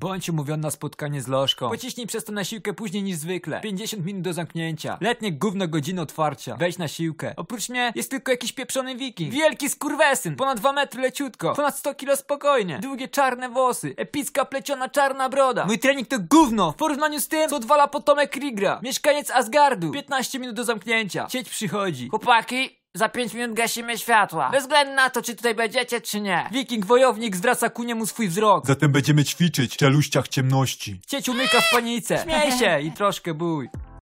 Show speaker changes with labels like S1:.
S1: Bądź umówiony na spotkanie z Lożką. Pociśnij przez to na siłkę później niż zwykle. 50 minut do zamknięcia. Letnie gówno godziny otwarcia. Wejdź na siłkę. Oprócz mnie jest tylko jakiś pieprzony wiking. Wielki skurwesyn. Ponad 2 metry leciutko. Ponad 100 kilo spokojnie. Długie czarne włosy. Epicka pleciona czarna broda. Mój trening to gówno. W porównaniu z tym, co odwala potomek Krigra. Mieszkaniec Asgardu. 15 minut do zamknięcia. Sieć przychodzi.
S2: Chłopaki, za 5 minut gasimy światła. Bez względu na to, czy tutaj będziecie, czy nie.
S1: Wiking wojownik zwraca ku niemu swój wzrok.
S3: Zatem będziemy ćwiczyć w czeluściach ciemności.
S1: Cieć umyka w panice. Śmiej się i troszkę bój.